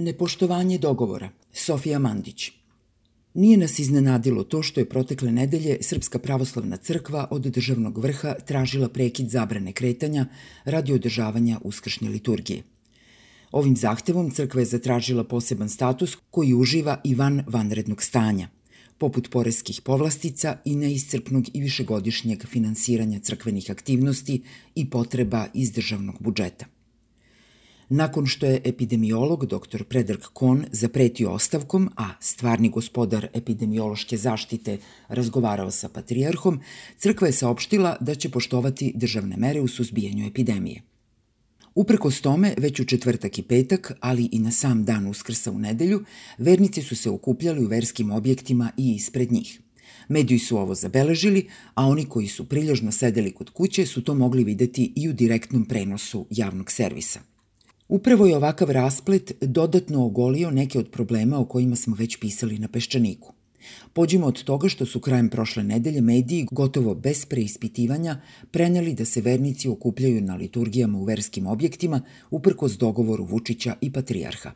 Nepoštovanje dogovora. Sofija Mandić. Nije nas iznenadilo to što je protekle nedelje Srpska pravoslavna crkva od državnog vrha tražila prekid zabrane kretanja radi održavanja uskršnje liturgije. Ovim zahtevom crkva je zatražila poseban status koji uživa i van vanrednog stanja, poput poreskih povlastica i neiscrpnog i višegodišnjeg finansiranja crkvenih aktivnosti i potreba iz državnog budžeta. Nakon što je epidemiolog dr. Predrag Kon zapretio ostavkom, a stvarni gospodar epidemiološke zaštite razgovarao sa patrijarhom, crkva je saopštila da će poštovati državne mere u suzbijanju epidemije. Uprkos tome, već u četvrtak i petak, ali i na sam dan Uskrsa u nedelju, vernici su se okupljali u verskim objektima i ispred njih. Mediji su ovo zabeležili, a oni koji su prilježno sedeli kod kuće su to mogli videti i u direktnom prenosu javnog servisa. Upravo je ovakav rasplet dodatno ogolio neke od problema o kojima smo već pisali na Peščaniku. Pođimo od toga što su krajem prošle nedelje mediji gotovo bez preispitivanja preneli da se vernici okupljaju na liturgijama u verskim objektima uprkos dogovoru Vučića i Patrijarha.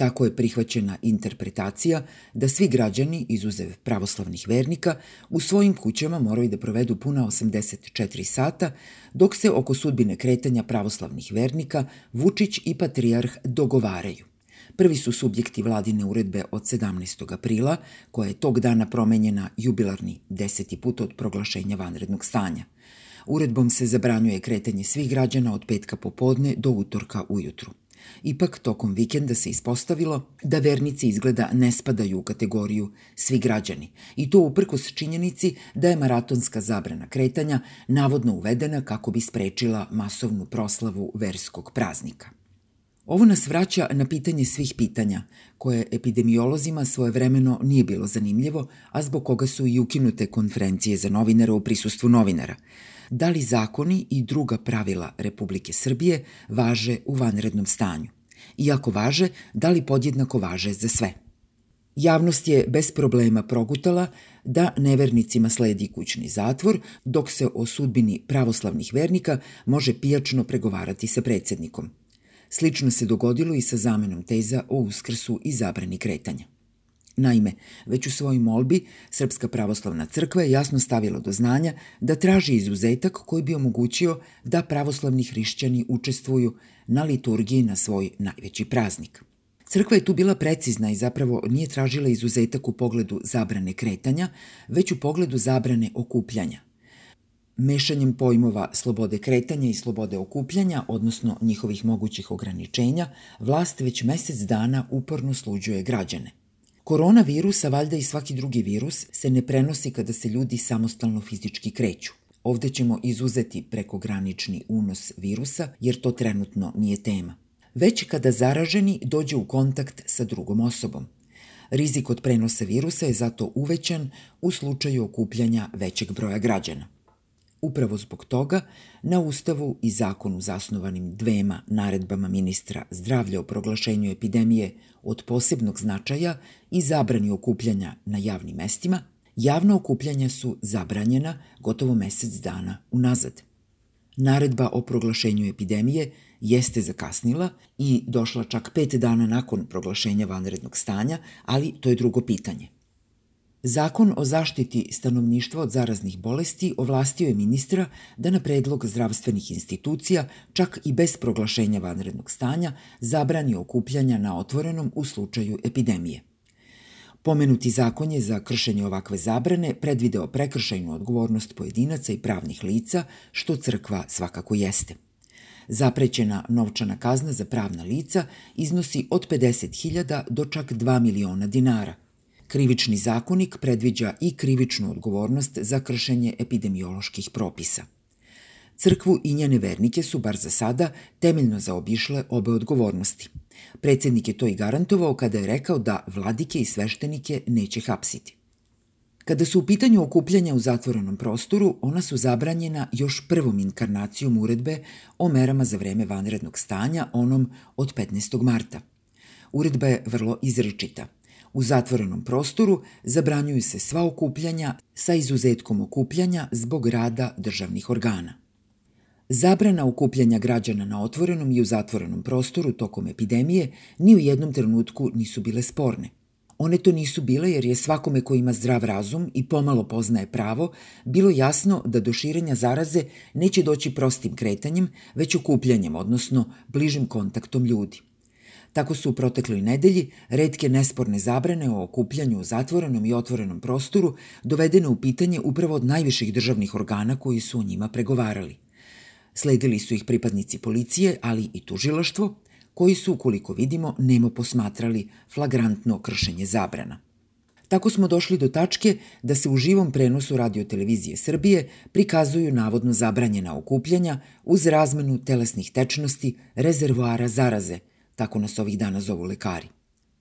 Tako je prihvaćena interpretacija da svi građani, izuzev pravoslavnih vernika, u svojim kućama moraju da provedu puna 84 sata, dok se oko sudbine kretanja pravoslavnih vernika Vučić i Patrijarh dogovaraju. Prvi su subjekti vladine uredbe od 17. aprila, koja je tog dana promenjena jubilarni deseti put od proglašenja vanrednog stanja. Uredbom se zabranjuje kretanje svih građana od petka popodne do utorka ujutru. Ipak, tokom vikenda se ispostavilo da vernici izgleda ne spadaju u kategoriju svi građani i to uprkos činjenici da je maratonska zabrana kretanja navodno uvedena kako bi sprečila masovnu proslavu verskog praznika. Ovo nas vraća na pitanje svih pitanja, koje epidemiolozima svojevremeno nije bilo zanimljivo, a zbog koga su i ukinute konferencije za novinara u prisustvu novinara. Da li zakoni i druga pravila Republike Srbije važe u vanrednom stanju? Iako važe, da li podjednako važe za sve? Javnost je bez problema progutala da nevernicima sledi kućni zatvor, dok se o sudbini pravoslavnih vernika može pijačno pregovarati sa predsednikom – Slično se dogodilo i sa zamenom teza o uskrsu i zabrani kretanja. Naime, već u svojoj molbi Srpska pravoslavna crkva je jasno stavila do znanja da traži izuzetak koji bi omogućio da pravoslavni hrišćani učestvuju na liturgiji na svoj najveći praznik. Crkva je tu bila precizna i zapravo nije tražila izuzetak u pogledu zabrane kretanja, već u pogledu zabrane okupljanja. Mešanjem pojmova slobode kretanja i slobode okupljanja, odnosno njihovih mogućih ograničenja, vlast već mesec dana uporno sluđuje građane. Koronavirus, a valjda i svaki drugi virus, se ne prenosi kada se ljudi samostalno fizički kreću. Ovde ćemo izuzeti prekogranični unos virusa, jer to trenutno nije tema. Već kada zaraženi dođe u kontakt sa drugom osobom. Rizik od prenosa virusa je zato uvećan u slučaju okupljanja većeg broja građana. Upravo zbog toga, na Ustavu i zakonu zasnovanim dvema naredbama ministra zdravlja o proglašenju epidemije od posebnog značaja i zabrani okupljanja na javnim mestima, javna okupljanja su zabranjena gotovo mesec dana unazad. Naredba o proglašenju epidemije jeste zakasnila i došla čak pet dana nakon proglašenja vanrednog stanja, ali to je drugo pitanje – Zakon o zaštiti stanovništva od zaraznih bolesti ovlastio je ministra da na predlog zdravstvenih institucija, čak i bez proglašenja vanrednog stanja, zabrani okupljanja na otvorenom u slučaju epidemije. Pomenuti zakon je za kršenje ovakve zabrane predvideo prekršajnu odgovornost pojedinaca i pravnih lica, što crkva svakako jeste. Zaprećena novčana kazna za pravna lica iznosi od 50.000 do čak 2 miliona dinara – Krivični zakonik predviđa i krivičnu odgovornost za kršenje epidemioloških propisa. Crkvu i njene vernike su, bar za sada, temeljno zaobišle obe odgovornosti. Predsednik je to i garantovao kada je rekao da vladike i sveštenike neće hapsiti. Kada su u pitanju okupljanja u zatvorenom prostoru, ona su zabranjena još prvom inkarnacijom uredbe o merama za vreme vanrednog stanja, onom od 15. marta. Uredba je vrlo izričita – U zatvorenom prostoru zabranjuju se sva okupljanja sa izuzetkom okupljanja zbog rada državnih organa. Zabrana okupljanja građana na otvorenom i u zatvorenom prostoru tokom epidemije ni u jednom trenutku nisu bile sporne. One to nisu bile jer je svakome ko ima zdrav razum i pomalo poznaje pravo bilo jasno da do širenja zaraze neće doći prostim kretanjem, već okupljanjem, odnosno bližim kontaktom ljudi. Tako su u protekloj nedelji redke nesporne zabrane o okupljanju u zatvorenom i otvorenom prostoru dovedene u pitanje upravo od najviših državnih organa koji su o njima pregovarali. Sledili su ih pripadnici policije, ali i tužilaštvo, koji su, koliko vidimo, nemo posmatrali flagrantno kršenje zabrana. Tako smo došli do tačke da se u živom prenosu radiotelevizije Srbije prikazuju navodno zabranjena okupljanja uz razmenu telesnih tečnosti rezervoara zaraze, tako nas ovih dana zovu lekari.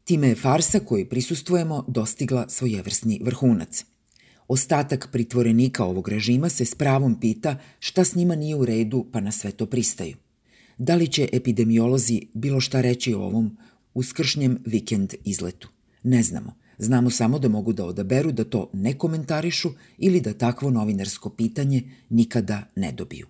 Time je farsa kojoj prisustujemo dostigla svojevrsni vrhunac. Ostatak pritvorenika ovog režima se s pravom pita šta s njima nije u redu pa na sve to pristaju. Da li će epidemiolozi bilo šta reći o ovom uskršnjem vikend izletu? Ne znamo. Znamo samo da mogu da odaberu da to ne komentarišu ili da takvo novinarsko pitanje nikada ne dobiju.